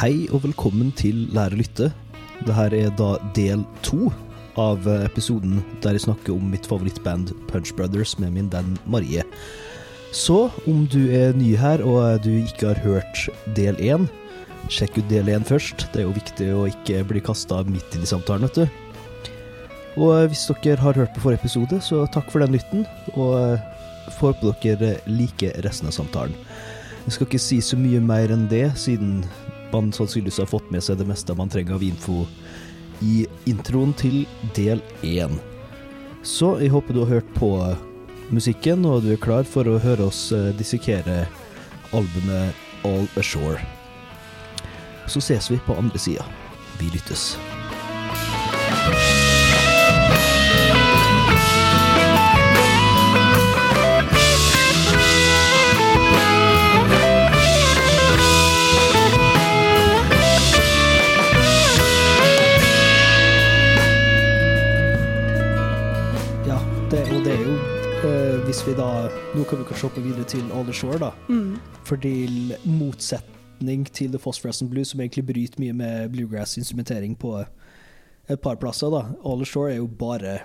Hei og velkommen til Lære å lytte. Dette er da del to av episoden der jeg snakker om mitt favorittband Punch Brothers med min venn Marie. Så om du er ny her og du ikke har hørt del én, sjekk ut del én først. Det er jo viktig å ikke bli kasta midt inn i samtalen, vet du. Og hvis dere har hørt på forrige episode, så takk for den lytten, og får håpe dere liker resten av samtalen. Jeg skal ikke si så mye mer enn det, siden man sannsynligvis har fått med seg det meste man trenger av info i introen til del én. Så jeg håper du har hørt på musikken, og du er klar for å høre oss eh, dissekere albumet All Ashore. Så ses vi på andre sida. Vi lyttes. Vi Nå kan vi kanskje hoppe videre til All the Shore, da. For til motsetning til The Phosphorescent Blue, som egentlig bryter mye med bluegrass-instrumentering på et par plasser, da. All the Shore er jo bare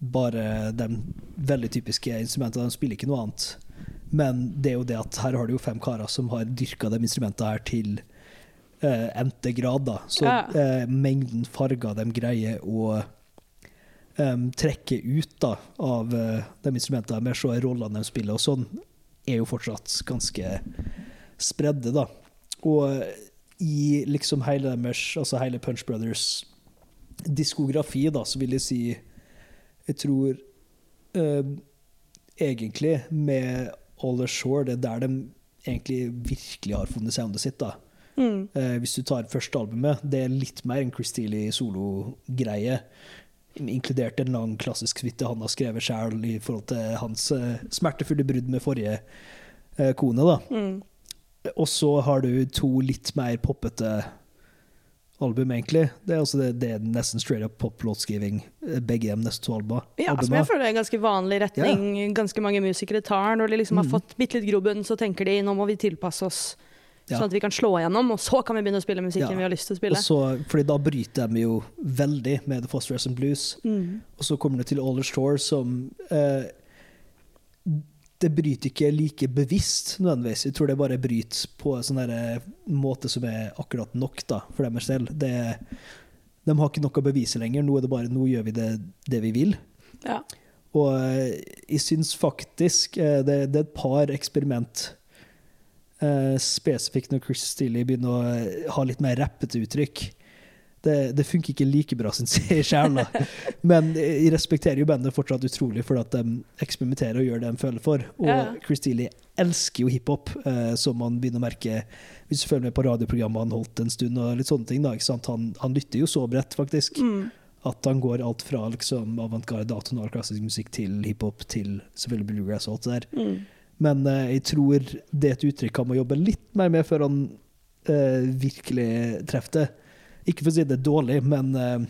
bare de veldig typiske instrumentene. De spiller ikke noe annet. Men det er jo det at her har du jo fem karer som har dyrka de instrumentene her til uh, grad, da. Så Ja. uh, mengden farger de greier å um, trekker ut da, av uh, de instrumentene med så rollene de spiller og sånn, er jo fortsatt ganske spredde, da. Og i liksom hele deres, altså hele Punch Brothers diskografi, da, så vil jeg si Jeg tror uh, egentlig med All Ashore, det er der de egentlig virkelig har funnet soundet sitt, da. Mm. Uh, hvis du tar første albumet, det er litt mer en Chris Steele solo-greie. Inkludert en lang klassisk suite han har skrevet sjøl i forhold til hans eh, smertefulle brudd med forrige eh, kone. da. Mm. Og så har du to litt mer poppete album, egentlig. Det er, altså det, det er nesten straight up pop-låtskriving, eh, begge de neste to alba. Ja, som jeg føler er en ganske vanlig retning ganske mange musikere tar. Når de liksom har mm. fått bitte litt grobunn, så tenker de nå må vi tilpasse oss Ja. sånn at vi kan slå igjennom, og så kan vi begynne å spille musikken Ja. vi har lyst til å spille. så, fordi da bryter de jo veldig med The Phosphorescent Blues. Mm. Og så kommer det til All Shore, som eh, Det bryter ikke like bevisst, nødvendigvis. Jeg tror det bare bryter på en sånn måte som er akkurat nok da, for dem selv. Det, de har ikke noe å bevise lenger. Nå er det bare nå gjør vi det, det vi vil. Ja. Og eh, jeg syns faktisk eh, det, det er et par eksperiment eh, spesifikt når Chris Steele begynner å eh, ha litt mer rappete uttrykk. Det, det funker ikke like bra, syns jeg sjøl, men jeg respekterer jo bandet fortsatt utrolig for at de eksperimenterer og gjør det de føler for. Og Ja. Chris Steele elsker jo hiphop, eh, som man begynner å merke hvis du følger med på radioprogrammet han holdt en stund. og litt sånne ting da, ikke? Han, han lytter jo så bredt, faktisk. Mm. At han går alt fra liksom, avantgarde, atonal klassisk musikk til hiphop til selvfølgelig bluegrass og alt det der. Mm. Men eh, jeg tror det er et uttrykk han må jobbe litt mer med før han eh, virkelig treffer det. Ikke for å si det er dårlig, men eh,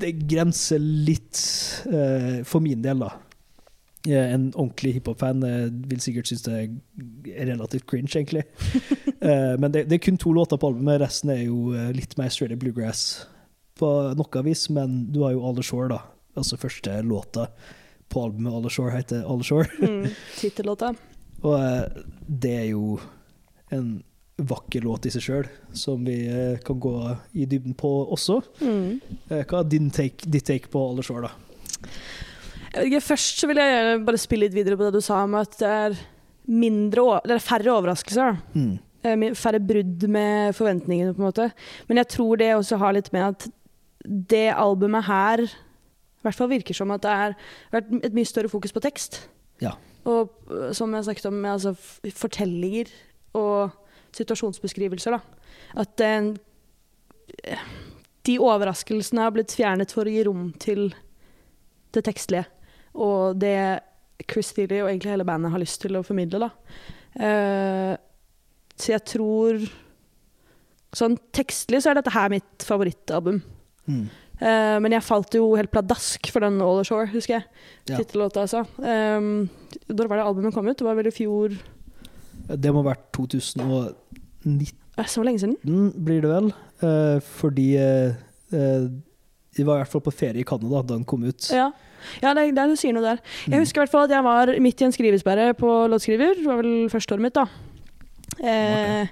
det grenser litt for min del, da. En ordentlig hiphop-fan vil sikkert synes det er relativt cringe, egentlig. Men det, det er kun to låter på albumet, resten er jo litt mer straight bluegrass på noe vis, men du har jo All the Shore, da. Altså første låta på albumet All Ashore Shore heter All Ashore. Shore. Mm. Tittellåta. Og eh, det er jo en vakker låt i seg sjøl, som vi eh, kan gå i dybden på også. Mm. Eh, Hva er din take, ditt take på All Ashore, Shore, da? Jeg Først så vil jeg gjerne bare spille litt videre på det du sa om at det er mindre, det er færre overraskelser. Mm. Færre brudd med forventningene, på en måte. Men jeg tror det også har litt med at det albumet her i hvert fall virker som at det har vært et mye større fokus på tekst. Ja. Og øh, som jeg snakket om, med, altså, fortellinger og situasjonsbeskrivelser. Da. At eh, de overraskelsene har blitt fjernet for å gi rom til det tekstlige. Og det Chris Steele og egentlig hele bandet har lyst til å formidle. Da. Eh, så jeg tror Sånn tekstlig så er dette her mitt favorittalbum. Mm. Eh, men jeg falt jo helt pladask for den All Ashore, husker jeg. Ja. Tittellåta, altså. Um, når var det albumet kom ut? Det var vel i fjor Det må ha vært 2009, 19 Det er så lenge siden. blir det vel. Uh, fordi eh, eh, var i hvert fall på ferie i Canada da den kom ut. Ja, ja det, det, du sier noe der. Jeg Mm. husker i hvert fall at jeg var midt i en skrivesperre på låtskriver. Det var vel første året mitt, da. Eh,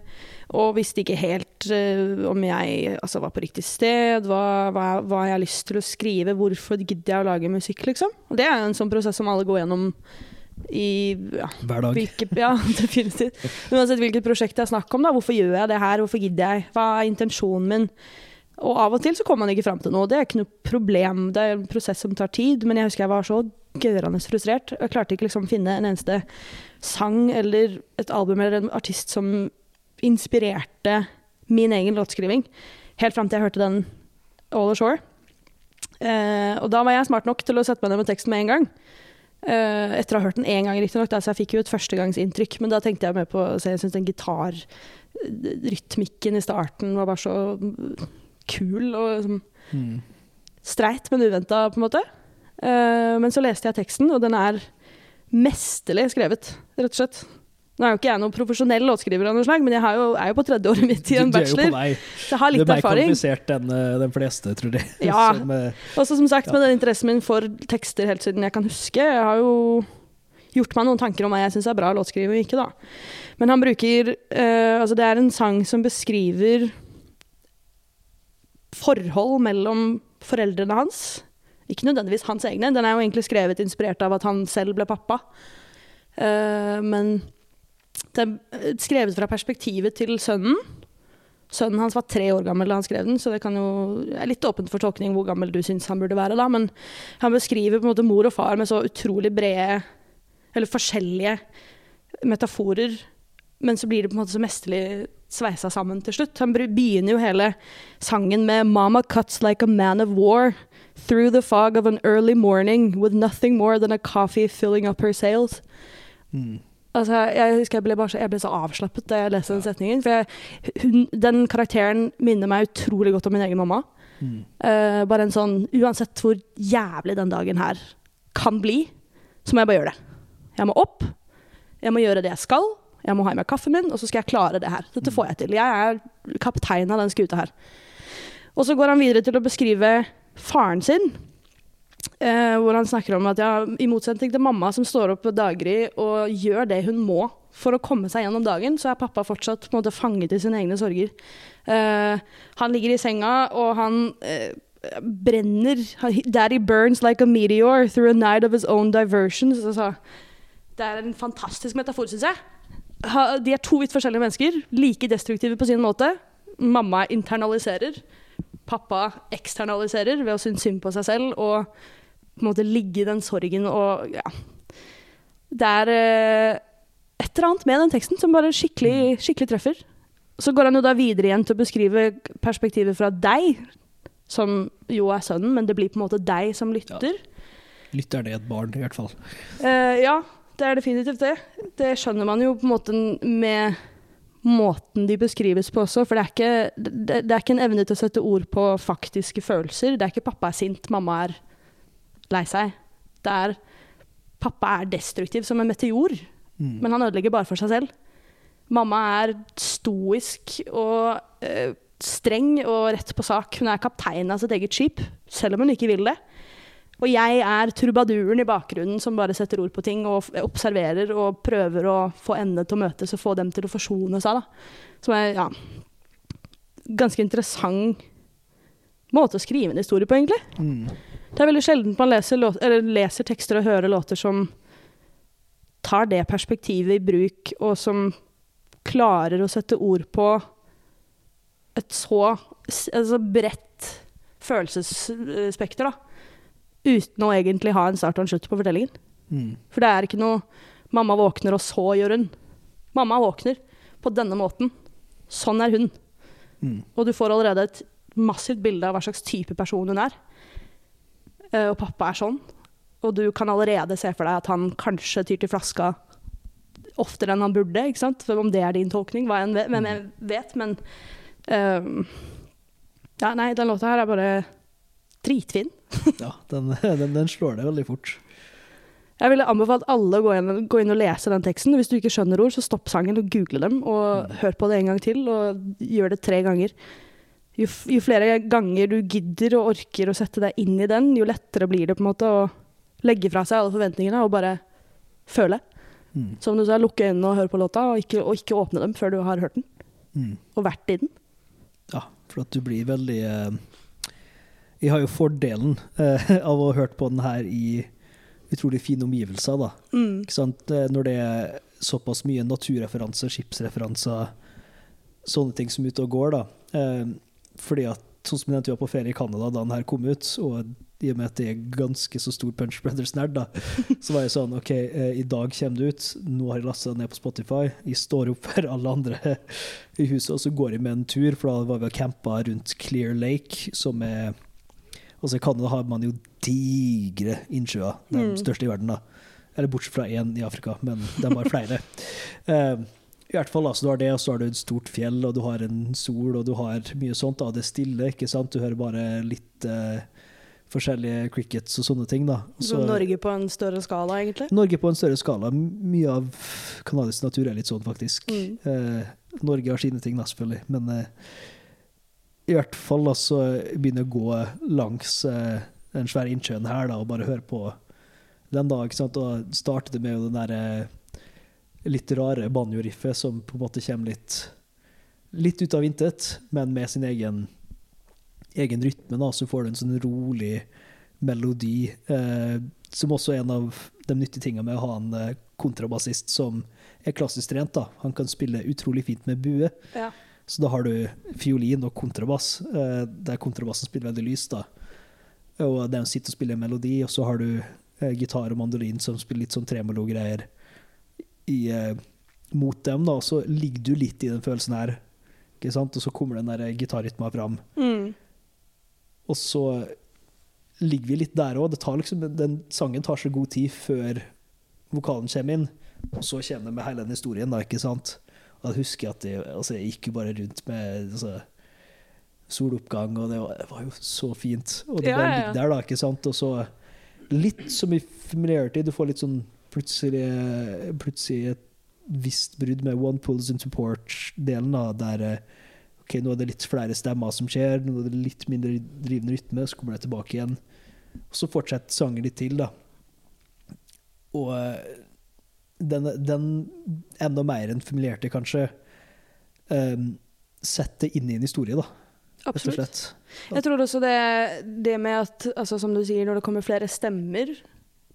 og visste ikke helt uh, om jeg altså, var på riktig sted, hva, hva, hva jeg har lyst til å skrive, hvorfor gidder jeg å lage musikk, liksom. Og det er en sånn prosess som alle går gjennom i ja, Hver dag. hvilke, ja, definitivt. Uansett hvilket prosjekt det er snakk om, da. Hvorfor gjør jeg det her, hvorfor gidder jeg, hva er intensjonen min? Og av og til så kommer man ikke fram til noe. Det er ikke noe problem, det er en prosess som tar tid. Men jeg husker jeg var så gørrende frustrert. Jeg klarte ikke liksom finne en eneste sang eller et album eller en artist som inspirerte min egen låtskriving. Helt fram til jeg hørte den All Ashore. Uh, og da var jeg smart nok til å sette meg ned med teksten med en gang. Uh, etter å ha hørt den én gang, riktignok. Så jeg fikk jo et førstegangsinntrykk. Men da tenkte jeg mer på så Jeg syns den gitarrytmikken i starten var bare så kul og liksom Mm. streit, men uventa, på en måte. Uh, men så leste jeg teksten, og den er mesterlig skrevet, rett og slett. Nå er jo ikke jeg noen profesjonell låtskriver, av noe slag, men jeg har jo, er jo på tredje året mitt i en bachelor. så jeg har Du Det er mer komplisert enn eh, de fleste, tror jeg. Ja. Eh, Og som sagt, med den interessen min for tekster helt siden jeg kan huske, jeg har jo gjort meg noen tanker om hva jeg syns er bra låtskriving og ikke, da. Men han bruker uh, Altså, det er en sang som beskriver forhold mellom foreldrene hans. Ikke nødvendigvis hans egne, den er jo egentlig skrevet inspirert av at han selv ble pappa. Uh, men er eh, skrevet fra perspektivet til sønnen. Sønnen hans var tre år gammel da han skrev den, så det jo, er litt åpent for tolkning hvor gammel du syns han burde være. da, Men han beskriver på en måte mor og far med så utrolig brede, eller forskjellige metaforer. Men så blir det på en måte så mesterlig sveisa sammen til slutt. Han begynner jo hele sangen med 'Mama cuts like a man of war'. Through the fog of an early morning with nothing more than a coffee filling up her sails. mm. Altså, jeg husker jeg ble, bare så, jeg ble så avslappet da jeg leste den setningen. For jeg, hun, den karakteren minner meg utrolig godt om min egen mamma. Mm. Uh, bare en sånn Uansett hvor jævlig den dagen her kan bli, så må jeg bare gjøre det. Jeg må opp, jeg må gjøre det jeg skal, jeg må ha i meg kaffen min, og så skal jeg klare det her. Dette får jeg til. Jeg er kaptein av den skuta her. Og så går han videre til å beskrive faren sin. Eh, hvor han snakker om at ja, i motsetning til mamma som står opp daggry og gjør det hun må for å komme seg gjennom dagen, så er pappa fortsatt på en måte fanget i sine egne sorger. Eh, han ligger i senga, og han eh, brenner Daddy burns like a meteor through a night of his own diversions. Altså, det er en fantastisk metafor, syns jeg. De er to vidt forskjellige mennesker, like destruktive på sin måte. Mamma internaliserer, pappa eksternaliserer ved å synes synd på seg selv og på en måte ligge i den sorgen og ja. Det er eh, et eller annet med den teksten som bare skikkelig, skikkelig treffer. Så går han jo da videre igjen til å beskrive perspektivet fra deg, som jo er sønnen, men det blir på en måte deg som lytter. Lytter er et barn, i hvert fall. Eh, ja, det er definitivt det. Det skjønner man jo på en måte med måten de beskrives på også. For det er, ikke, det, det er ikke en evne til å sette ord på faktiske følelser. Det er ikke pappa er sint, mamma er lei seg. Det er pappa er destruktiv som en meteor, Mm. men han ødelegger bare for seg selv. Mamma er stoisk og øh, streng og rett på sak. Hun er kaptein av sitt eget skip, selv om hun ikke vil det. Og jeg er trubaduren i bakgrunnen som bare setter ord på ting og observerer og prøver å få endene til å møtes og få dem til å forsone seg. Da. Som er ja, ganske interessant måte å skrive en historie på, egentlig. Mm. Det er veldig sjelden man leser, eller leser tekster og hører låter som tar det perspektivet i bruk, og som klarer å sette ord på et så altså bredt følelsesspekter, da. Uten å egentlig ha en start og en slutt på fortellingen. Mm. For det er ikke noe 'mamma våkner, og så gjør hun'. Mamma våkner på denne måten. Sånn er hun. Mm. Og du får allerede et massivt bilde av hva slags type person hun er. Eh, og pappa er sånn. Og du kan allerede se for deg at han kanskje tyr til flaska oftere enn han burde. ikke sant? For om det er din tolkning, hva enn vet, jeg vet, men ehm, Ja, nei, den låta her er bare dritfin. Ja, den, den, den slår det veldig fort. Jeg ville anbefalt alle å gå inn, gå inn og lese den teksten. Hvis du ikke skjønner ord, så stopp sangen og google dem, og hør på det en gang til, og gjør det tre ganger. Jo, jo flere ganger du gidder og orker å sette deg inn i den, jo lettere blir det på en måte å legge fra seg alle forventningene og bare føle. Mm. Som du sa, lukke øynene og høre på låta, og ikke, og ikke åpne dem før du har hørt den, Mm. og vært i den. Ja, for at du blir veldig eh, Jeg har jo fordelen eh, av å ha hørt på den her i utrolig fine omgivelser, da. Mm. Eh, Når det er såpass mye naturreferanser, skipsreferanser, sånne ting som er ute og går, da. Eh, fordi at, sånn som jeg nevnte, vi var på ferie i Canada da den her kom ut, og i og med at jeg er ganske så stor Punch Brothers-nerd, da, så var jeg sånn OK, eh, i dag kommer det ut, nå har jeg lasta det ned på Spotify, jeg står opp for alle andre i huset, og så går jeg med en tur, for da var vi og campa rundt Clear Lake, som er Altså, i Canada har man jo digre innsjøer, de Mm. største i verden, da. Eller bortsett fra én i Afrika, men de har flere. uh, I hvert fall, altså, du har det, og så har du et stort fjell, og du har en sol, og du har mye sånt. da, Det er stille, ikke sant? Du hører bare litt uh, forskjellige crickets og sånne ting. da. Så Norge på en større skala, egentlig. Norge på en større skala. Mye av kanadisk natur er litt sånn, faktisk. Mm. Eh, Norge har sine ting, da, selvfølgelig, men eh, i hvert fall altså, begynne å gå langs eh, den svære innsjøen her da, og bare høre på den da, ikke sant? Og startet det med den der eh, litt rare banjo-riffet som på en måte kommer litt, litt ut av intet, men med sin egen, egen rytme, da, så får du en sånn rolig melodi, eh, som også er en av de nyttige tingene med å ha en eh, kontrabassist som er klassisk trent. da. Han kan spille utrolig fint med bue. Ja. Så da har du fiolin og kontrabass, eh, der kontrabassen spiller veldig lyst. da. Og den sitter og spiller en melodi, og så har du eh, gitar og mandolin som spiller litt sånn tremolo-greier eh, mot dem. da, og Så ligger du litt i den følelsen her, ikke sant? og så kommer den der gitarrytma fram. Mm. Og så ligger vi litt der òg. Liksom, den sangen tar så god tid før vokalen kommer inn, og så kommer det med hele den historien, da, ikke sant? Jeg husker at jeg, altså, jeg gikk jo bare rundt med altså, soloppgang, og det var, det var jo så fint. Og det Ja, bare ligger der, da, ikke sant? Og så litt som i familiarity, du får litt sånn plutselig, plutselig et visst brudd med One Pulls into support-delen, da, der eh, Ok, nå er det litt flere stemmer som skjer, nå er det litt mindre drivende rytme, så kommer det tilbake igjen. Og så fortsetter sangen litt til, da. Og eh, den, den enda mer enn familierte, kanskje, um, setter inn i en historie, da, Absolutt. Jeg tror også det, det med at, altså, som du sier, når det kommer flere stemmer,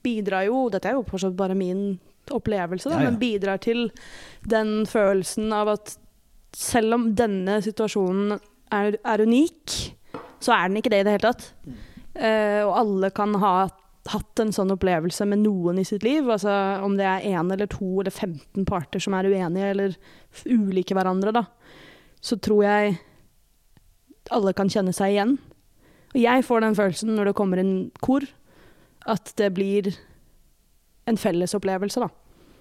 bidrar jo Dette er jo fortsatt bare min opplevelse, da, Ja, ja. men bidrar til den følelsen av at selv om denne situasjonen er, er unik, så er den ikke det i det hele tatt. Eh, og alle kan ha hatt en sånn opplevelse med noen i sitt liv. Altså om det er én eller to eller 15 parter som er uenige eller ulike hverandre, da. Så tror jeg alle kan kjenne seg igjen. Og jeg får den følelsen når det kommer en kor, at det blir en fellesopplevelse, da.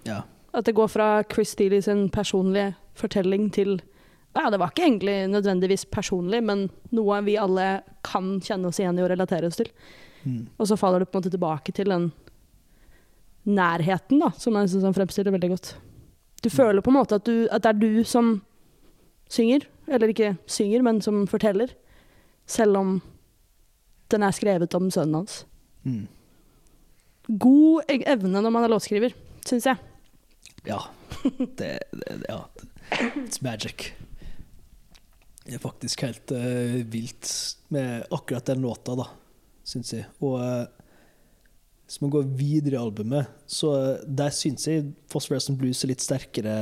Ja. At det går fra Chris Steele sin personlige fortelling til ja, det var ikke egentlig nødvendigvis personlig, men noe vi alle kan kjenne oss igjen i og relatere oss til. Mm. Og så faller du på en måte tilbake til den nærheten, da, som jeg syns han fremstiller veldig godt. Du føler på en måte at, du, at det er du som synger, eller ikke synger, men som forteller, selv om den er skrevet om sønnen hans. Mm. God e- evne når man er låtskriver, syns jeg. Ja. Det, det Ja. It's magic. Det er faktisk helt uh, vilt med akkurat den låta, da, syns jeg. Og eh, hvis man går videre i albumet, så eh, der syns jeg Phosphorescent Blues er litt sterkere.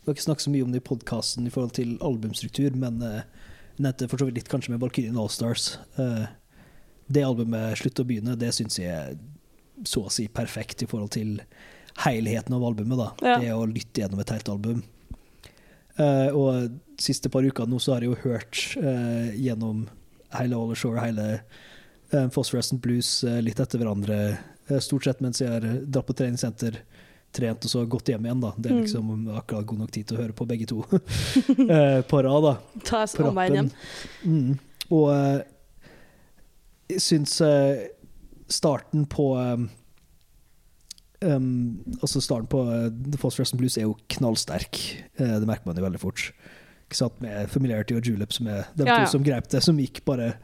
Vi har ikke snakket så mye om det i podkasten i forhold til albumstruktur, men uh, nevnte for så vidt litt kanskje med Valkyrien Allstars. Uh, det albumet, Slutt å begynne, det syns jeg er så å si perfekt i forhold til helheten av albumet. da. Ja. Det å lytte gjennom et helt album. Uh, og de siste par uker nå så har jeg jo hørt uh, gjennom hele All Ashore, hele Phosphorescent Blues eh, litt etter hverandre. eh, stort sett mens jeg har dratt på treningssenter, trent og så gått hjem igjen. da. Det er Mm. liksom akkurat god nok tid til å høre på begge to eh, på rad. da Ta omveien hjem. Mm. Og uh, jeg syns uh, starten på um, Um, altså Starten på uh, The Phosphorescent Blues er jo knallsterk. Uh, det merker man jo veldig fort. Ikke sant? Med Familiarity og Julep, som er de Ja, ja. to som grep det, som gikk bare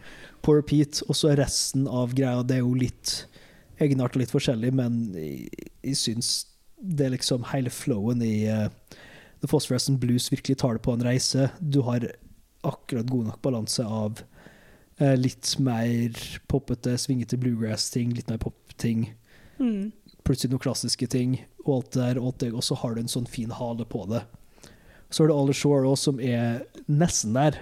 på repeat. Og så resten av greia Det er jo litt egenart og litt forskjellig, men jeg, jeg syns det er liksom hele flowen i uh, The Phosphorescent Blues virkelig tar det på en reise. Du har akkurat god nok balanse av uh, litt mer poppete, svingete bluegrass-ting, litt mer pop-ting Mm. plutselig noen klassiske ting, og alt det der, og, alt det, og så har du en sånn fin hale på det. Så er det All Shore også, som er nesten der.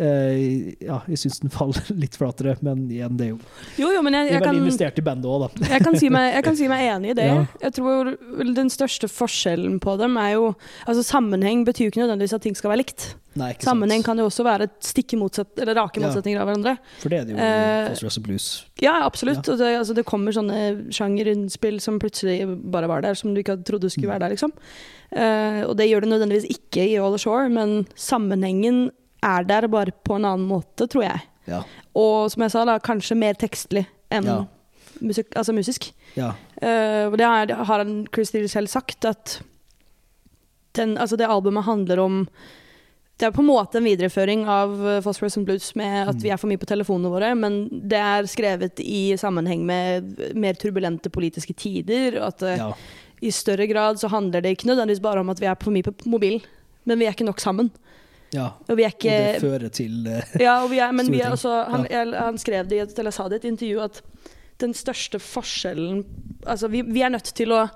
Eh, ja, jeg syns den faller litt flatere, men igjen, det er jo Jo, jo, men jeg, Jeg jeg, kan, investert i bandet òg, da. jeg, kan si meg, jeg kan si meg enig i det. Ja. Jeg tror den største forskjellen på dem er jo Altså Sammenheng betyr jo ikke nødvendigvis at ting skal være likt. Nei, Sammenheng sant. kan jo også være stikk motsatt, eller rake Ja. motsetninger av hverandre. For det er det jo i Eh, Phosphorus og Blues. Ja, absolutt. Og det, altså, det kommer sånne sjangerinnspill som plutselig bare var der, som du ikke trodde skulle skulle være der, liksom. Eh, og det gjør det nødvendigvis ikke i All Ashore, men sammenhengen er der bare på en annen måte, tror jeg. Ja. Og som jeg sa, da, kanskje mer tekstlig enn Ja. musik, altså musisk. ja. Uh, det har, har han Chris Steele selv sagt, at den, altså det albumet handler om Det er på en måte en videreføring av uh, Phosphorus and Blues med at Mm. vi er for mye på telefonene våre, men det er skrevet i sammenheng med mer turbulente politiske tider. Og at eh, ja. i større grad så handler det ikke nødvendigvis bare om at vi er for mye på mobilen, men vi er ikke nok sammen. Ja. Og vi er Og det fører til uh, ja, er, men er også, han, jeg, han skrev det i et, eller sa det i et intervju at den største forskjellen Altså, vi, vi er nødt til å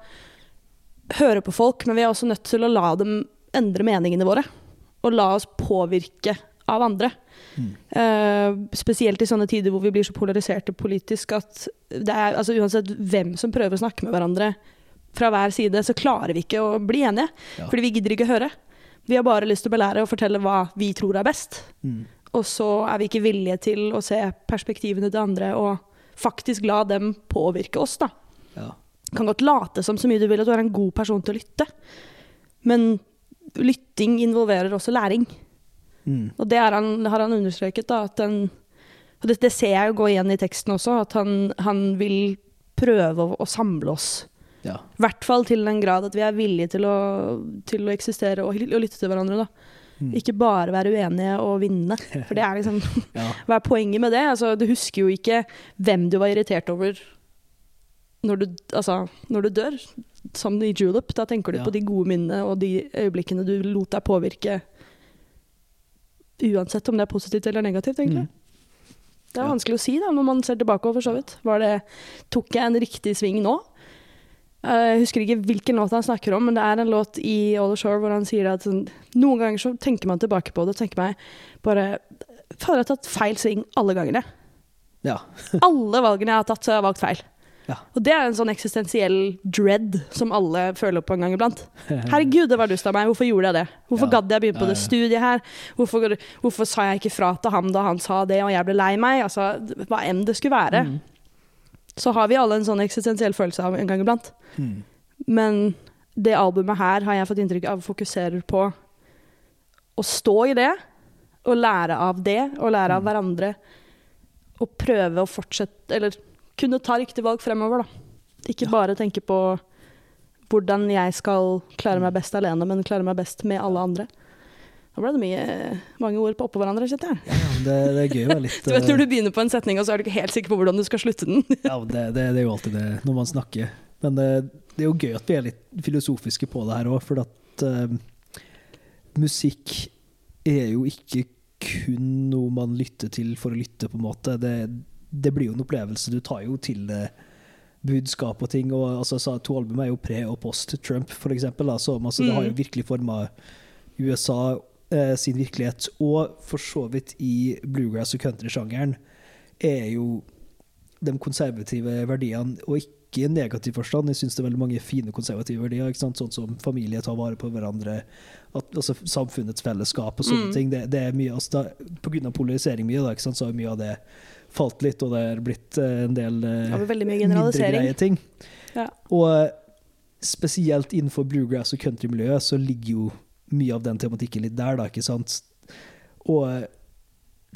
høre på folk, men vi er også nødt til å la dem endre meningene våre. Og la oss påvirke av andre. Mm. Uh, spesielt i sånne tider hvor vi blir så polariserte politisk at det er, altså Uansett hvem som prøver å snakke med hverandre fra hver side, så klarer vi ikke å bli enige. Ja. Fordi vi gidder ikke å høre. Vi har bare lyst til å belære og fortelle hva vi tror er best. mm. Og så er vi ikke villige til å se perspektivene til andre og faktisk la dem påvirke oss, da. ja. Kan godt late som så mye du vil at du er en god person til å lytte, men lytting involverer også læring. Mm. Og det han, har han understreket, da, at den Og det, det ser jeg jo gå igjen i teksten også, at han, han vil prøve å, å samle oss. Ja. I hvert fall til den grad at vi er villige til å, til å eksistere og, og lytte til hverandre. Mm. Ikke bare være uenige og vinne. For det er liksom ja. Hva er poenget med det? Altså, du husker jo ikke hvem du var irritert over når du, altså, når du dør, som i Julep. Da tenker du Ja. på de gode minnene og de øyeblikkene du lot deg påvirke. Uansett om det er positivt eller negativt, egentlig. Mm. Det er vanskelig å si da, når man ser tilbake. for så vidt. Var det, tok jeg en riktig sving nå? Eh, Jeg husker ikke hvilken låt han snakker om, men det er en låt i All Ashore hvor han sier at sånn, noen ganger så tenker man tilbake på det og tenker meg bare Fader, jeg har tatt feil sving alle gangene. ja. Alle valgene jeg har tatt, så har jeg valgt feil. Ja. Og det er en sånn eksistensiell dread som alle føler på en gang iblant. Herregud, det var dust av meg. Hvorfor gjorde jeg det? Hvorfor Ja. gadd jeg begynne på Ja, det studiet her? Hvorfor, hvorfor sa jeg ikke fra til ham da han sa det, og jeg ble lei meg? Altså, hva enn det skulle være. Mm. Så har vi alle en sånn eksistensiell følelse av en gang iblant. Mm. Men det albumet her har jeg fått inntrykk av fokuserer på å stå i det, og lære av det, og lære av Mm. hverandre. Og prøve å fortsette Eller kunne ta riktig valg fremover, da. Ikke Ja. bare tenke på hvordan jeg skal klare meg best alene, men klare meg best med alle andre. Nå ble det mye, mange ord på oppå hverandre, kjente jeg. Ja, det, det er gøy å være litt Du vet eh, når du begynner på en setning, og så er du ikke helt sikker på hvordan du skal slutte den. Ja, det, det, det er jo alltid det når man snakker. Men det, det er jo gøy at vi er litt filosofiske på det her òg, for at uh, musikk er jo ikke kun noe man lytter til for å lytte, på en måte. Det, det blir jo en opplevelse. Du tar jo til det budskap og ting. og altså, så To album er jo pre- og post-Trump, for eksempel. Da, så, altså, Det har jo Mm. virkelig forma USA eh, sin virkelighet. Og for så vidt i bluegrass- og country-sjangeren er jo de konservative verdiene, og ikke i negativ forstand. Jeg syns det er veldig mange fine konservative verdier, sånn som familie, ta vare på hverandre, at, altså samfunnets fellesskap og sånne Mm. ting. Det, det er mye, altså da, På grunn av polarisering mye, da, så har mye av det falt litt, og det er blitt eh, en del eh, mye mindre greie ting. Ja. Og eh, spesielt innenfor bluegrass- og countrymiljøet så ligger jo mye av den tematikken litt der, da, ikke sant? Og eh,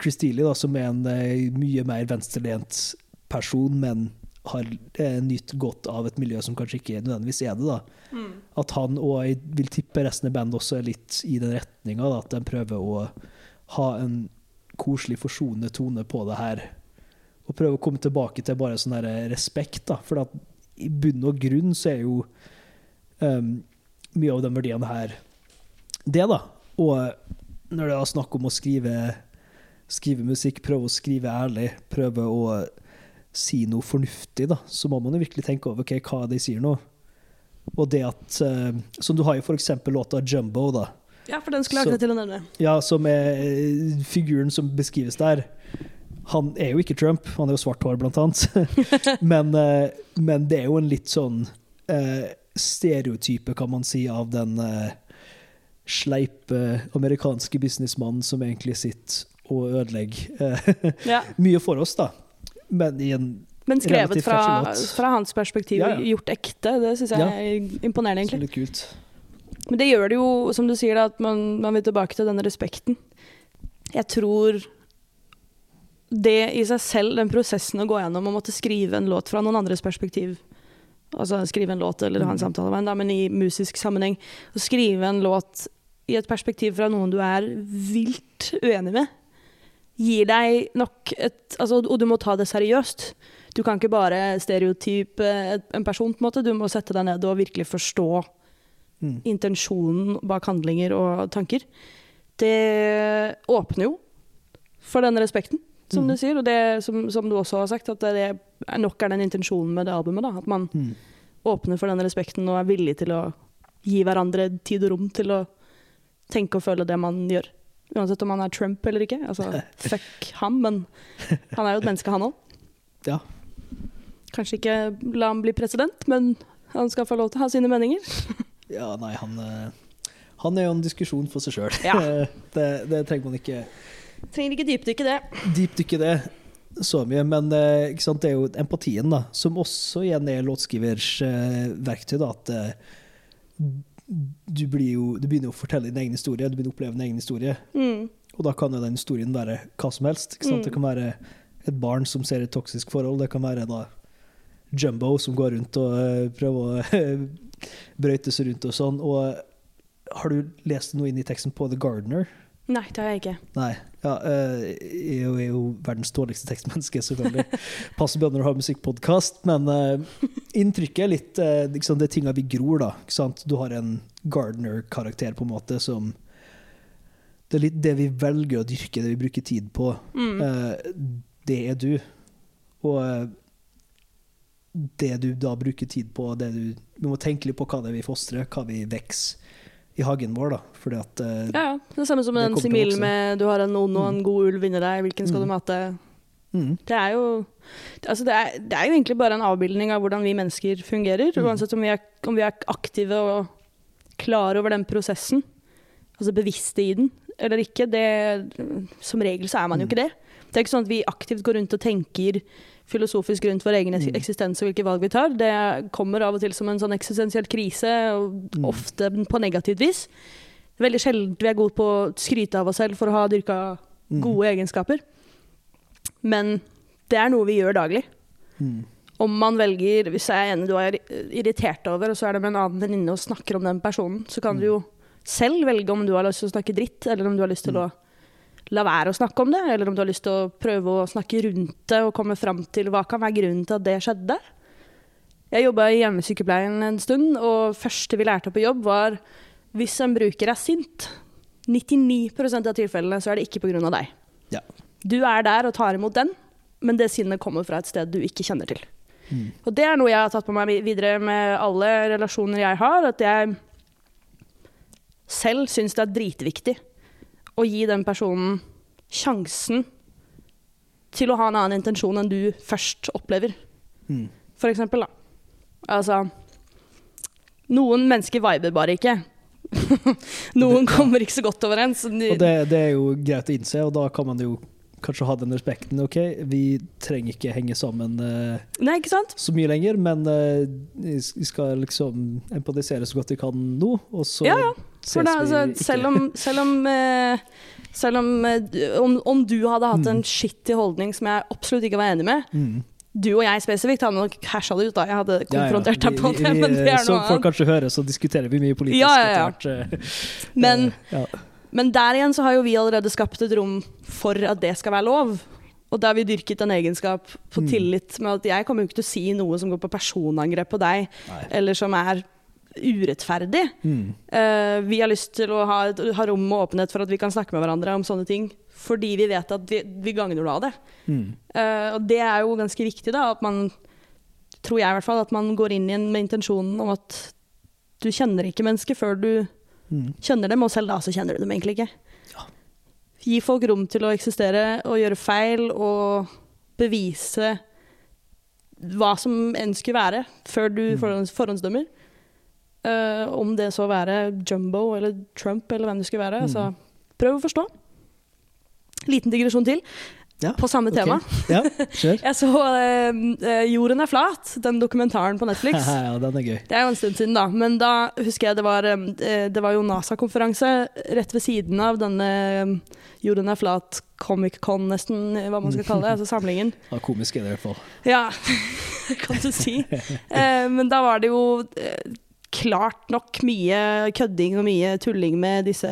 Chris Dealey, da, som er en eh, mye mer venstrelent person, men har eh, nytt godt av et miljø som kanskje ikke nødvendigvis er det. da. At han og jeg vil tippe resten av bandet også er litt i den retninga, at de prøver å ha en koselig, forsonende tone på det her. Og prøve å komme tilbake til bare sånn respekt, da. For i bunn og grunn så er jo um, mye av de verdiene her det, da. Og når det er snakk om å skrive, skrive musikk, prøve å skrive ærlig, prøve å si noe fornuftig, da, så må man jo virkelig tenke over okay, hva de sier nå. Og det at uh, Som du har jo eksempel låta 'Jumbo', da. Ja, for den skulle jeg akkurat til å nevne. Ja, som er eh, figuren som beskrives der. Han er jo ikke Trump, han er jo svart hår, blant annet. men, uh, men det er jo en litt sånn uh, stereotype, kan man si, av den eh, sleipe amerikanske businessmannen som egentlig sitter og ødelegger eh, Ja. mye for oss, da. Men i en Men skrevet fra, fra hans perspektiv, Ja, ja. gjort ekte, det syns jeg Ja. er imponerende, egentlig. Det kult. Men det gjør det jo, som du sier, at man, man vil tilbake til denne respekten. Jeg tror det i seg selv, den prosessen å gå gjennom å måtte skrive en låt fra noen andres perspektiv Altså skrive en låt eller ha en Mhm. samtale med en, da, men i musisk sammenheng. Å skrive en låt i et perspektiv fra noen du er vilt uenig med, gir deg nok et altså, Og du må ta det seriøst. Du kan ikke bare stereotype en person, på en måte. Du må sette deg ned og virkelig forstå Mm. intensjonen bak handlinger og tanker. Det åpner jo for den respekten, som mm. du sier. Og det som, som du også har sagt, at det er nok er den intensjonen med det albumet. Da. At man Mm. åpner for den respekten og er villig til å gi hverandre tid og rom til å tenke og føle det man gjør. Uansett om han er Trump eller ikke. Altså, fuck ham, men han er jo et menneske, han òg. Ja. Kanskje ikke la ham bli president, men han skal få lov til å ha sine meninger. Ja, nei, han, eh, han er jo en diskusjon for seg sjøl. Ja. det, det trenger man ikke Trenger ikke dypdykke det. dypdykke det så mye. Men eh, sant, det er jo empatien, da, som også igjen er låtskrivers eh, verktøy. da, At du, blir jo, du begynner å fortelle din egen historie, du begynner å oppleve din egen historie. Mm. Og da kan jo den historien være hva som helst. Mm. Det kan være et barn som ser et toksisk forhold. Det kan være da Jumbo som går rundt og eh, prøver å brøyte seg rundt og sånn. Og har du lest noe inn i teksten på The Gardener? Nei, det har jeg ikke. Nei. Ja, eh, jeg er jo, er verdens dårligste tekstmenneske, selvfølgelig. Passer bedre når du har musikkpodkast, men eh, inntrykket er litt ikke Det er tinga vi gror, da. Du har en Gardener-karakter, på en måte, som Det er litt det vi velger å dyrke, det vi bruker tid på. Mm. Det er du. Og det du da bruker tid på, det du Vi må tenke litt på hva det er vi fostrer, hva vi vokser i hagen vår, da. Fordi at eh, Ja, ja. Det samme som Det den similen med du har en ond og en god ulv inni deg, hvilken skal Mm. du mate? mm, Det er jo altså det, er, det er jo egentlig bare en avbildning av hvordan vi mennesker fungerer. Mm. Uansett om vi, er, om vi er aktive og klar over den prosessen, altså bevisste i den eller ikke. Det, som regel så er man jo Mm. ikke det. Det er ikke sånn at vi aktivt går rundt og tenker filosofisk rundt vår egen Mm. eksistens og hvilke valg vi tar. Det kommer av og til som en sånn eksistensiell krise, Mm. ofte på negativt vis. Veldig sjelden vi er gode på å skryte av oss selv for å ha dyrka mm, gode egenskaper. Men det er noe vi gjør daglig. Om man velger, hvis jeg er enig du er irritert over, og så er det med en annen venninne og snakker om den personen, så kan du jo selv velge om du har lyst til å snakke dritt, eller om du har lyst til å la være å snakke om det, eller om du har lyst til å prøve å snakke rundt det og komme fram til hva kan være grunnen til at det skjedde. Jeg jobba i hjemmesykepleien en stund, og første vi lærte på jobb, var hvis en bruker er sint, 99% av tilfellene så er det ikke pga. deg. Ja. Du er der og tar imot den, men det sinnet kommer fra et sted du ikke kjenner til. mm, Og det er noe jeg har tatt på meg videre med alle relasjoner jeg har, at jeg selv syns det er dritviktig å gi den personen sjansen til å ha en annen intensjon enn du først opplever. mm. For eksempel, da. Altså Noen mennesker viber bare ikke. noen kommer ikke så godt overens. Og det, det er jo greit å innse, og da kan man jo kanskje ha den respekten. OK, vi trenger ikke henge sammen uh, Nei, ikke sant? så mye lenger, men eh, vi skal liksom empatisere så godt vi kan nå, og så Ja, ja. Ses da, altså, vi ikke. selv om, selv om, uh, selv om, om, om du hadde hatt Mm. en skittig holdning som jeg absolutt ikke var enig med, mm, Du og jeg spesifikt hadde nok hasha det ut, da. Jeg hadde konfrontert Ja, ja. deg på det, men det er Som folk kanskje hører, så diskuterer vi mye politisk Ja, ja, ja. etter hvert. Men. men der igjen så har jo vi allerede skapt et rom for at det skal være lov. Og da har vi dyrket en egenskap på Mm. tillit med at jeg kommer jo ikke til å si noe som går på personangrep på deg, Nei. eller som er urettferdig. Mm. Uh, vi har lyst til å ha, ha rom og åpenhet for at vi kan snakke med hverandre om sånne ting, fordi vi vet at vi, vi gagner noe av det. Mm. Uh, og det er jo ganske viktig, da, at man tror jeg i hvert fall, at man går inn igjen med intensjonen om at du kjenner ikke mennesket før du Mm. kjenner dem, og selv da så kjenner du dem egentlig ikke. Ja. Gi folk rom til å eksistere og gjøre feil og bevise hva som enn skulle være, før du Mm. forhånds forhåndsdømmer. Uh, om det så være Jumbo eller Trump eller hvem det skulle være. Mm. Så prøv å forstå. Liten digresjon til Ja, på samme ok. tema. Ja. Jeg så eh, 'Jorden er flat', den dokumentaren på Netflix. ja, den er gøy. Det er jo en stund siden, da. Men da husker jeg det var, um, det var jo NASA-konferanse rett ved siden av denne um, Jorden er flat Comic-Con, nesten, hva man skal kalle det. Altså samlingen. Ja, komisk er det i hvert fall. Ja, kan du si. Uh, men da var det jo uh, klart nok mye kødding og mye tulling med disse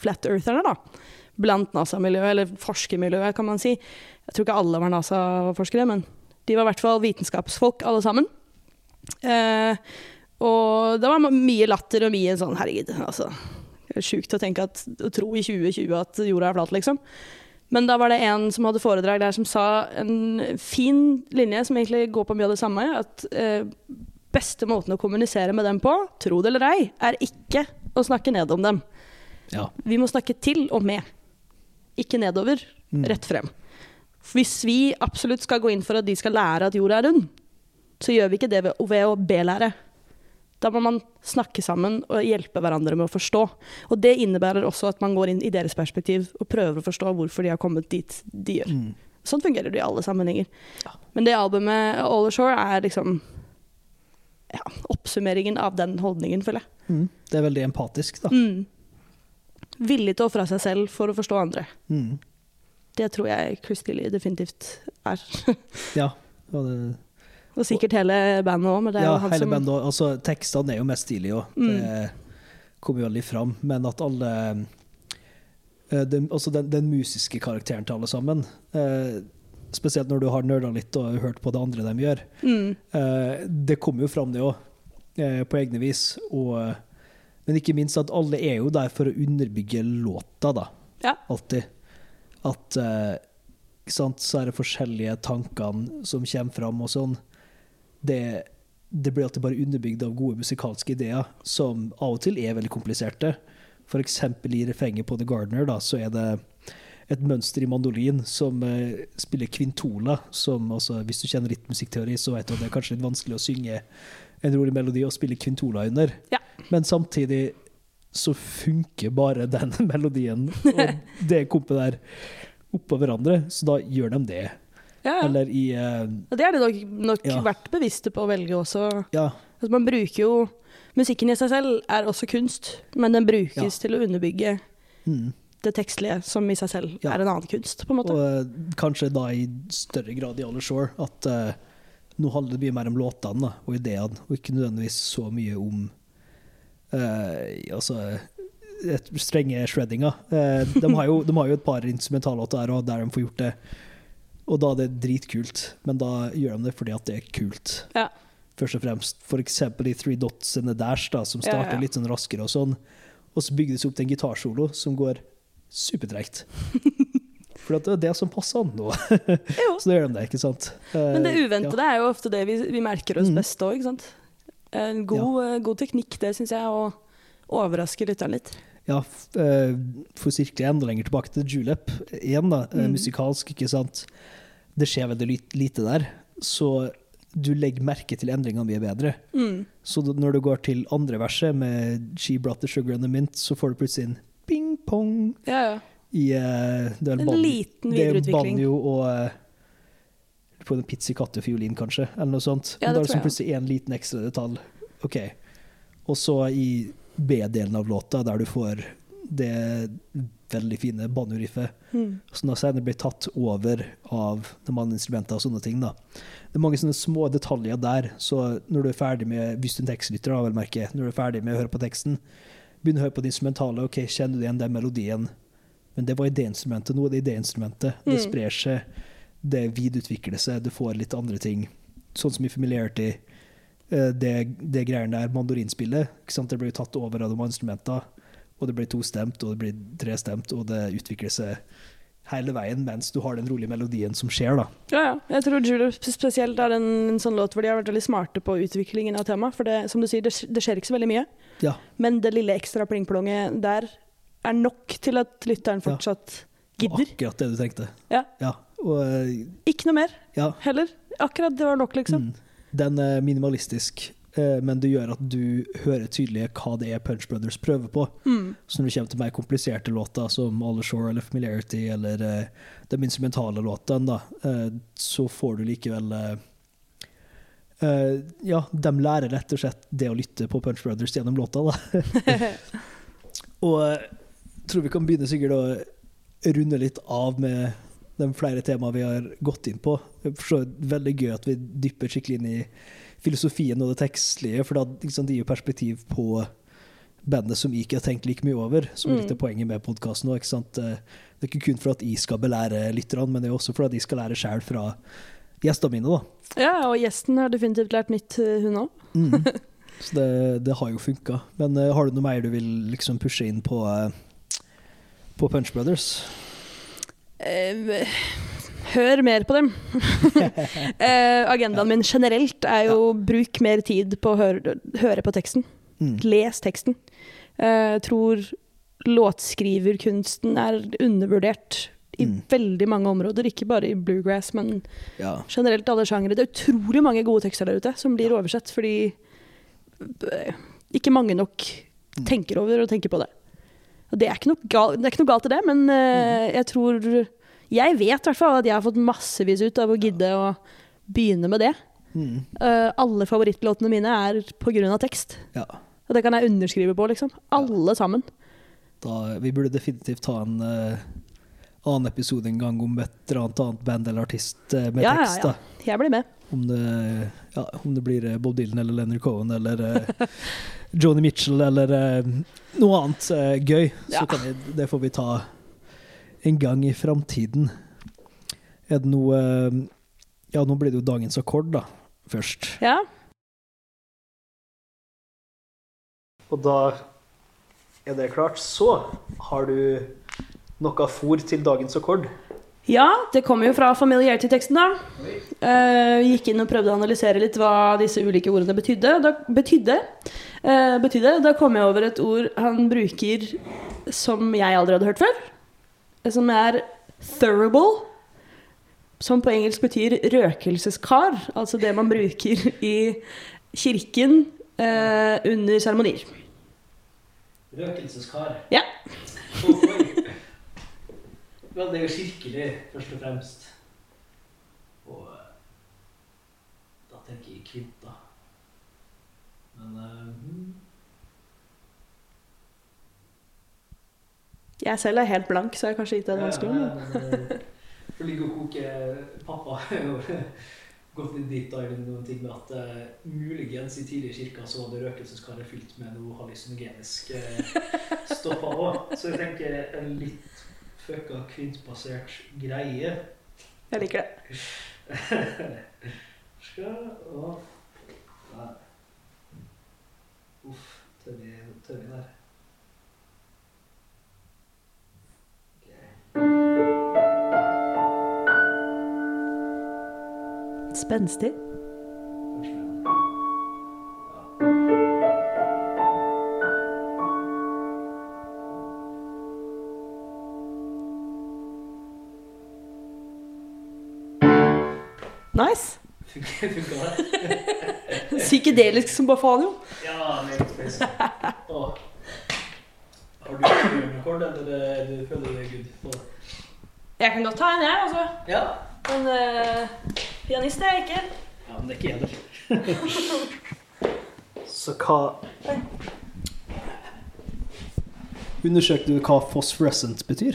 flat eartherne, da. Blant NASA-miljøet, eller forskermiljøet, kan man si. Jeg tror ikke alle var NASA-forskere, men de var i hvert fall vitenskapsfolk, alle sammen. Eh, og det var mye latter og mye sånn herregud, altså. Det er sjukt å tenke at, å tro i 2020 at jorda er flat, liksom. Men da var det en som hadde foredrag der som sa en fin linje som egentlig går på mye av det samme. At eh, beste måten å kommunisere med dem på, tro det eller ei, er ikke å snakke ned om dem. Ja. Vi må snakke til og med. Ikke nedover, Mm. rett frem. Hvis vi absolutt skal gå inn for at de skal lære at jorda er rund, så gjør vi ikke det ved, ved å belære. Da må man snakke sammen og hjelpe hverandre med å forstå. Og det innebærer også at man går inn i deres perspektiv og prøver å forstå hvorfor de har kommet dit de gjør. Mm. Sånn fungerer det i alle sammenhenger. Ja. Men det albumet All Ashore er liksom ja, oppsummeringen av den holdningen, føler jeg. Mm. Det er veldig empatisk, da. Mm. Villig til å ofre seg selv for å forstå andre. Mm. Det tror jeg Chris Tilly definitivt er. Ja. Og det, Og sikkert hele bandet òg, men det ja, hele bandet, og- altså, tekstene er jo mest stilige òg. Mm. Det kommer jo veldig fram. Men at alle eh, den, altså den, den musiske karakteren til alle sammen eh, Spesielt når du har nerda litt og hørt på det andre de gjør. mm, Eh, det kommer jo fram, det òg, eh, på egne vis. Og, men ikke minst at alle er jo der for å underbygge låta, da. Ja. Alltid. At eh, sant, så er det forskjellige tankene som kommer fram og sånn. Det, det blir alltid bare underbygd av gode musikalske ideer, som av og til er veldig kompliserte. Eksempel i refrenget på The Gardener, da, så er det et mønster i mandolin som eh, spiller kvintola. Som, altså, hvis du kjenner litt musikkteori, så vet du at det er kanskje litt vanskelig å synge en rolig melodi og spille kvintola under. Ja. Men samtidig så funker bare den melodien og det kompet der oppå hverandre, så da gjør de det. ja, ja. Eller i uh, ja, det er det nok, nok vært bevisste på å velge også. Ja, Altså, man bruker jo Musikken i seg selv er også kunst, men den brukes til å underbygge mm. det tekstlige, som i seg selv er en annen kunst, på en måte. og uh, kanskje da i større grad i Alle Shore at eh, nå handler det mye mer om låtene da, og ideene, og ikke nødvendigvis så mye om eh, altså et strenge shreddinga. Eh, de, har jo, de har jo et par instrumentallåter der, og der de får gjort det. Og da er det dritkult, men da gjør de det fordi at det er kult. Ja. Først og fremst. Eksempel i Three Dots and the Dash, da, som starter ja, ja. litt sånn raskere og sånn. Og så bygges det opp til en gitarsolo som går supertregt. For det er det som passer an nå. Så da gjør de det, ikke sant? Eh, Men det uventede er jo ofte det vi, vi merker oss Mm. best òg, ikke sant. En god, ja. god teknikk, det syns jeg, å overraske lytteren litt. Ja, eh, for å sirkle enda lenger tilbake til Julep igjen, da, eh, Mm. musikalsk, ikke sant. Det skjer veldig lite der, så du legger merke til endringene mye bedre. Mm. Så når du går til andre verset med She Brought the Sugar and the Mint, så får du plutselig en ping-pong Ja, ja. I eh, det En liten Det er videreutvikling. banjo og uh, på en pizzicato-fiolin, kanskje, eller noe sånt. Ja, Men da er det det som plutselig en liten ekstra detalj. OK. Og så i B-delen av låta, der du får det veldig fine banjoriffet, Mm. som da senere blir tatt over av de andre instrumentene og sånne ting. da. Det er mange sånne små detaljer der, så når du er ferdig med hvis du er tekstlytter, da, vel merke, når du er ferdig med å høre på teksten, begynn å høre på det instrumentale, ok, kjenner du igjen den melodien? Men det var idéinstrumentet, nå er det idéinstrumentet. Det Mm. sprer seg, det videreutvikler seg, du får litt andre ting. Sånn som i Familiarity, eh, det, det greiene der, mandorinspillet, det blir tatt over av de instrumentene, og det blir tostemt, og det blir trestemt, og det utvikler seg hele veien mens du har den rolige melodien som skjer, da. Ja, ja. Jeg tror Julie spesielt er en, en sånn låt hvor de har vært veldig smarte på utviklingen av temaet. For det, som du sier, det, det skjer ikke så veldig mye. Ja. Men det lille ekstra plingplonget der er nok til at lytteren Ja. fortsatt gidder. akkurat det du tenkte. Ja. Og eh, Ikke noe mer ja, heller. Akkurat det var nok, liksom. mm, den er minimalistisk, eh, men det gjør at du hører tydelig hva det er Punch Brothers prøver på. Mm. Så når det kommer til mer kompliserte låter som All Ashore eller Familiarity eller eh, de instrumentale låtene, eh, så får du likevel eh, eh, Ja, de lærer rett og slett det å lytte på Punch Brothers gjennom låta, da. og eh, tror vi kan begynne sikkert å runde litt av med de flere temaene vi har gått inn på. Jeg forstår veldig gøy at vi dypper skikkelig inn i filosofien og det tekstlige, for da liksom, det gir jo perspektiv på bandet som jeg ikke har tenkt like mye over, som er litt av Mm. poenget med podkasten òg. Det er ikke kun for at jeg skal belære lytterne, men det er også for at jeg skal lære sjøl fra gjestene mine. da. Ja, og gjesten har definitivt lært nytt, eh, hun òg. Mm. Så det, det har jo funka. Men uh, har du noe mer du vil liksom pushe inn på, eh, på Punch Brothers? Eh, hør mer på dem. eh, agendaen min generelt er jo bruk mer tid på å høre, høre på teksten. Mm. Les teksten. Jeg tror låtskriverkunsten er undervurdert i Mm. veldig mange områder. Ikke bare i bluegrass, men Ja. generelt alle sjangere. Det er utrolig mange gode tekster der ute som blir oversett fordi eh, ikke mange nok Mm. tenker over og tenker på det. Og det er ikke noe, gal, det er ikke noe galt i det, men eh, jeg tror Jeg vet i hvert fall at jeg har fått massevis ut av å gidde å begynne med det. Mm. Uh, alle favorittlåtene mine er pga. tekst. ja. Og det kan jeg underskrive på, liksom. Alle sammen. Da, vi burde definitivt ta en uh, annen episode en gang om et eller annet annet band eller artist med Ja, ja, tekst. ja. da. Jeg blir med. Om det, ja, om det blir Bob Dylan eller Leonard Cohen eller uh, Joni Mitchell eller eh, noe annet uh, gøy. Ja. Så kan vi, det får vi ta en gang i framtiden. Er det noe Ja, nå blir det jo dagens akkord, da, først. Ja. Og da er det klart. Så har du noe fôr til dagens akkord. Ja, det kommer jo fra familiarity-teksten, da. Uh, gikk inn og prøvde å analysere litt hva disse ulike ordene betydde. Da, betydde, uh, betydde. da kom jeg over et ord han bruker som jeg aldri hadde hørt før. Som er 'thurable'. Som på engelsk betyr røkelseskar. Altså det man bruker i kirken uh, under seremonier. Røkelseskar. Ja. Vel, det er jo kirkelig, først og fremst. Og eh, da tenker jeg kvinta. Men mm, Jeg selv er helt blank, så jeg har kanskje gitt deg en vanskelig. men- men, eh, For ligge og koke Pappa og jo gått litt dit da i noen ting med at uh, muligens i tidligere kirker så var det røkelseskaret fylt med noe hallusinogenisk uh, stoffer òg. Så jeg tenker en litt fucka kvinnsbasert greie. Jeg liker det. Skal og Nei. Uff. Tør vi, der? Okay. Spenstig. Nice. Psykedelisk som bare faen, jo. Ja, meget. Åh. Har du rekord, eller eh, du føler du er good? Jeg kan godt ta en, jeg, altså. Ja. Men uh, pianist er jeg ikke. Ja, men det er ikke jeg heller. Så hva Undersøkte du hva phosphorescent betyr?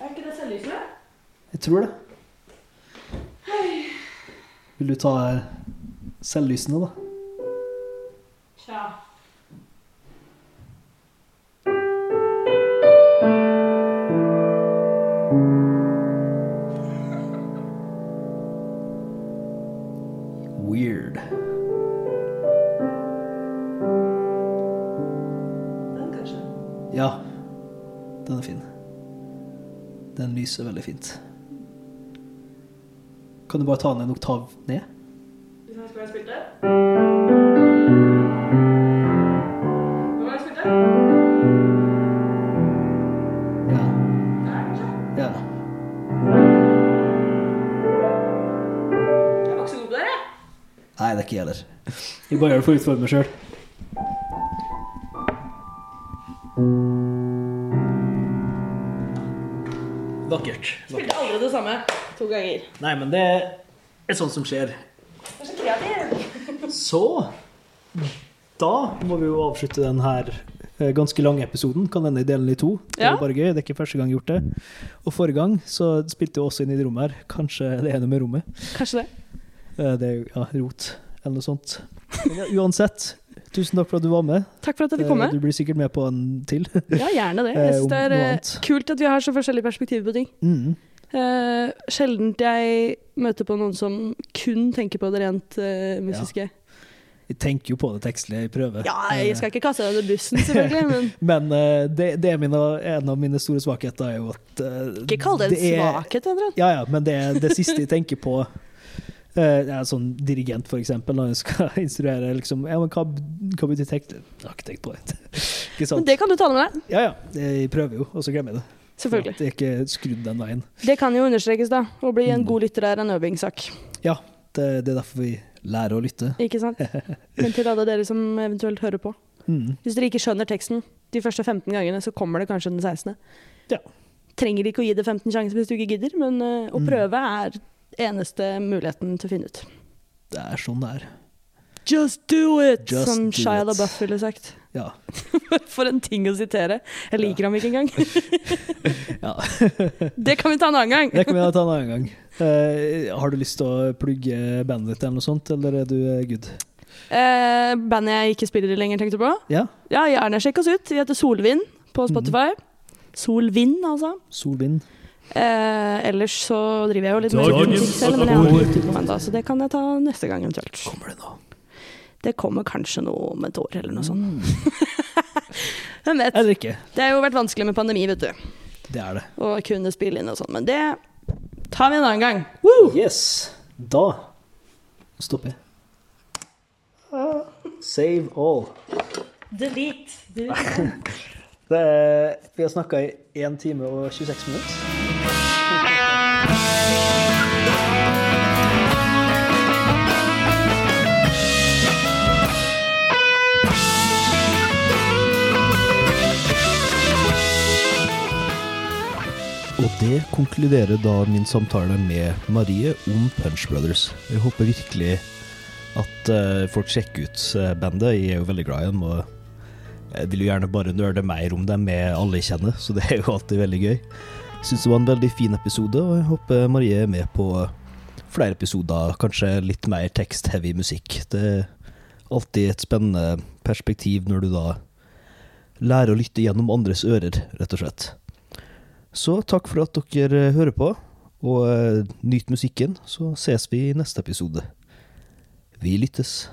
Er ikke det selvlysende? Jeg tror det. Vil du ta selvlysende, da? Du bare ta den en oktav ned? Hvis jeg skulle ha spilt det? Var det jeg det. Ja. Ja. Jeg var ikke så god på det, jeg. Nei, det er ikke jeg heller. Jeg bare gjør det for å utfordre meg sjøl. Vakkert. Spilte aldri det samme to ganger. Nei, men det er sånt som skjer. Du er så kreativ. Så da må vi jo avslutte den her eh, ganske lange episoden. Kan denne delen i to. Det er Ja. bare gøy. Det er ikke første gang gjort det. Og forrige gang så spilte vi også inn i det rommet her. Kanskje det er noe med rommet. Kanskje det. Eh, Det er ja, rot eller noe sånt. Men ja, uansett, tusen takk for at du var med. Takk for at jeg fikk komme. Eh, Du blir sikkert med på en til. Ja, gjerne det. Jeg synes det er kult at vi har så forskjellige perspektiver på ting. Mm. Uh, sjelden jeg møter på noen som kun tenker på det rent uh, musiske. Jeg tenker jo på det tekstlige i prøve. Ja, jeg skal ikke kaste deg under bussen, selvfølgelig, men Men uh, det, det er mine, en av mine store svakheter er jo at eh, ikke kall det en er- svakhet, Adrian. Ja, ja, men det er det siste jeg tenker på. Uh, er sånn dirigent, for eksempel, når jeg skal instruere liksom, ja, men hva, hva betyr tekst? Jeg har ikke tenkt på det. Men det kan du ta med deg, Ja, ja. Jeg prøver jo, og så glemmer jeg det. Selvfølgelig. Det er ikke skrudd den veien. Det kan jo understrekes, da. Å bli en Mm. god lytter er en øvingssak. Ja, det, det er derfor vi lærer å lytte. Ikke sant? Men til alle dere som eventuelt hører på. Mm. Hvis dere ikke skjønner teksten de første 15 gangene, så kommer det kanskje den 16. Ja. Trenger ikke å gi det 15 sjanser hvis du ikke gidder, men eh, å Mm. prøve er eneste muligheten til å finne ut. Det er sånn det er. Just do it! Just som do Shia. LaBeouf ville sagt. Ja. For en ting å sitere. Jeg liker ham ikke engang. ja. Det kan vi ta en annen gang. Det kan vi ta en annen gang. Uh, har du lyst til å plugge bandet ditt eller noe sånt, eller er du eh, good? Uh, bandet jeg ikke spiller i lenger, tenkte du på? Ja. Ja, gjerne sjekk oss ut. Vi heter Solvind på Spotify. Solvind, altså. Solvind. Eh, ellers så driver jeg jo litt med Dagens musikk selv, men jeg har ikke utgitt noe ennå, så det kan jeg ta neste gang eventuelt. Kommer det nå? Det kommer kanskje noe om et år eller noe sånt. Mm. Hvem vet? Eller ikke. Det har jo vært vanskelig med pandemi, vet du. Det er det. Å kunne spille inn og sånn, men det tar vi en annen gang. Woo! Yes. Da stopper jeg. Save all. Delete. Delete. Det er, vi har snakka i 1 time og 26 minutter. Det konkluderer da min samtale med Marie om Punch Brothers. Jeg håper virkelig at uh, folk sjekker ut eh, bandet. Jeg er jo veldig glad i dem. og jeg vil jo gjerne bare nøle mer om dem med alle jeg kjenner, så det er jo alltid veldig gøy. Syns det var en veldig fin episode, og jeg håper Marie er med på flere episoder, kanskje litt mer tekst-heavy musikk. Det er alltid et spennende perspektiv når du da lærer å lytte gjennom andres ører, rett og slett. Så takk for at dere hører på, og eh, nyt musikken, så ses vi i neste episode. Vi lyttes.